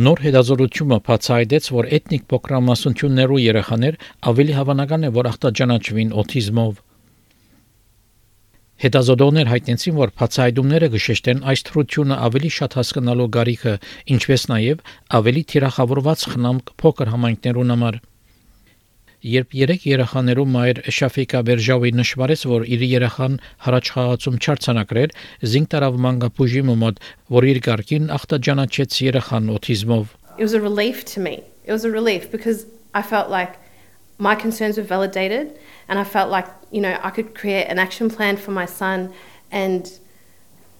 Նոր հետազոտությունը բացահայտեց, որ էթնիկ փոքրամասնություններու երեխաներ ավելի հավանական է, որ ախտաճանաչվին օթիզմով։ Հետազոտողներ հայտնեցին, որ բացահայտումները գշեշտեն այս թրությունը ավելի շատ հասկանալու գարիքը, ինչպես նաև ավելի թիրախավորված խնամք փոքր համայնքներուն համար։ Երբ երեք երեխաներով մայր Շաֆիկա Բերժավի նշվարեց, որ իր երեխան հրաչխաղացում չարցանակրեր, զինք տարավ մանգապուժի մոտ, որ իր գարկին ախտաճանաչեց երեխան օթիզմով։ It was a relief to me. It was a relief because I felt like my concerns were validated and I felt like, you know, I could create an action plan for my son and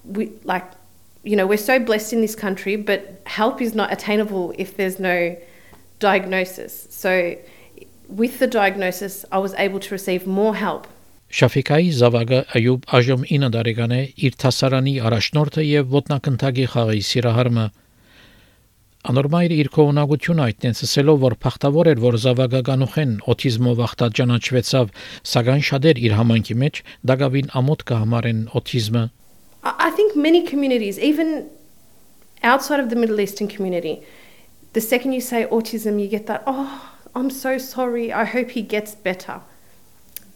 we like you know, we're so blessed in this country, but help is not attainable if there's no diagnosis. So with the diagnosis, I was able to receive more help. Շաֆիկայի զավակը Այուբ այժմ 9 տարեկան է, իր հասարանի առաջնորդը եւ ոտնակնդագի խաղի սիրահարմը։ Անորմայր իր կողմնակությունը այդտենց ասելով, որ փախտավոր էր, որ զավակը կանուխեն օթիզմով ախտաճանաչվեցավ, սակայն շատեր իր համանքի մեջ դակավին ամոթ կհամարեն օթիզմը։ I think many communities, even outside of the Middle Eastern community, the second you say autism, you get that, oh, I'm so sorry. I hope he gets better.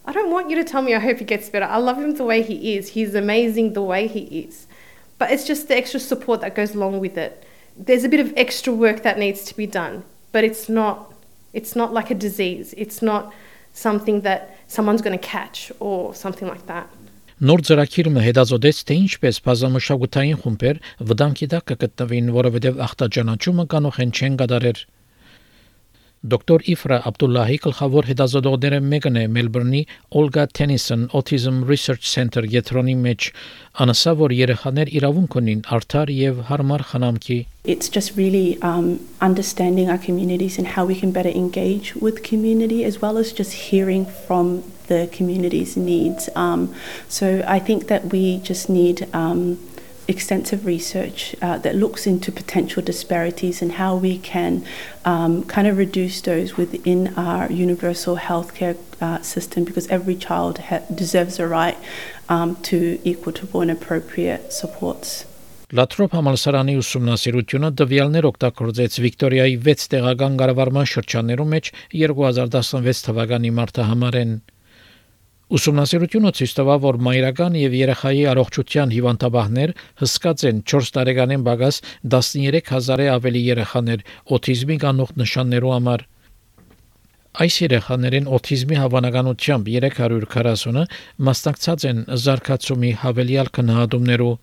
I don't want you to tell me I hope he gets better. I love him the way he is. He's amazing the way he is. But it's just the extra support that goes along with it. There's a bit of extra work that needs to be done, but it's not it's not like a disease. It's not something that someone's going to catch or something like that. Նոր ծրագիրը հետազոտեց, թե ինչպես բազմամշակութային խումբեր վտանգի տակ կգտնվին, որովհետև ախտաճանաչումը կանող են չեն կատարեր Դոկտոր Իֆրա Աբդուլլահի գլխավոր հետազոտողները մեկն է Մելբուրնի Olga Tennyson Autism Research Center գետրոնի մեջ անասա որ երեխաներ իրավունք ունին արդար եւ հարմար խնամքի It's just really um, understanding our communities and how we can better engage with community as well as just hearing from the community's needs. Um, so I think that we just need um, extensive research uh, that looks into potential disparities and how we can um, kind of reduce those within our universal healthcare uh, system because every child ha- deserves a right um, to equitable and appropriate supports. Լատրոփ համալսարանի ուսումնասիրությունը դվյալներ օգտագործեց Վիկտորիայի 6 տեղական կառավարման շրջաններում մեջ 2016 թվականի մարտահամարեն Ուսումնասիրությունը ցույց տվավ, որ մայրական եւ երեխայի առողջության հիվանդաբահներ հսկած են 4 տարեկանին բագաս 13000-ը ավելի երեխաներ օթիզմի կանող նշաններով համար։ Այս երեխաներին օթիզմի հավանականությամբ 340-ը մասնակցած են զարգացումի հավելյալ քննադումներով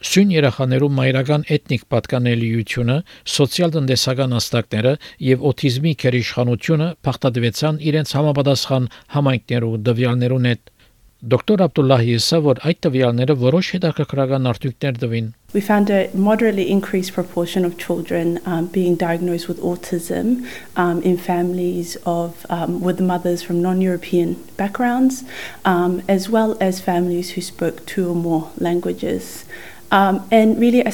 Սույն երեխաներու մայրական էթնիկ պատկանելիությունը, սոցիալ-տնտեսական աստակները եւ օթիզմի քերիշխանությունը փախտadվեցան իրենց համապատասխան համայնքներու դվյալներուն հետ։ Դոկտոր Աբդուլլահի ասա, այդ տվյալները որոշ հետաքրքրական արդյունքներ տվին։ We found a moderately increased proportion of children um, being diagnosed with autism um, in families of um, with mothers from non-European backgrounds, um, as well as families who spoke two or more languages. Um, and really, uh,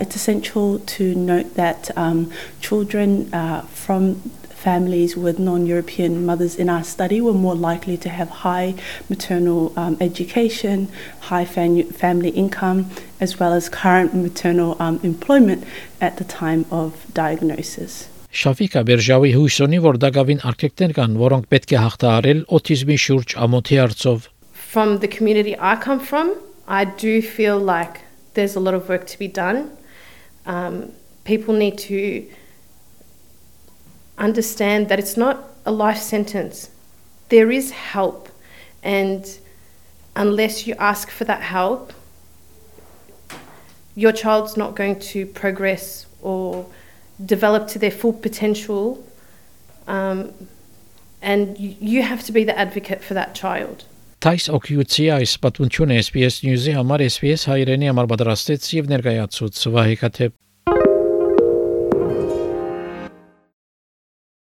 it's essential to note that um, children uh, from families with non European mothers in our study were more likely to have high maternal um, education, high fam- family income, as well as current maternal um, employment at the time of diagnosis. Շաֆիկա Բերժավի հույսոնի որ դակավին արկեկներ կան, որոնք պետք է հաղթահարել օտիզմի շուրջ ամոթի արծով։ From the community I come from, I do feel like there's a lot of work to be done. Um, people need to understand that it's not a life sentence. There is help, and unless you ask for that help, your child's not going to progress or develop to their full potential. Um, and you have to be the advocate for that child. Թայս օկյուցի այս պատմությունը SPS News-ի համար SPS հայրենի համար պատրաստեց եւ ներկայացուց Վահե Քաթեփ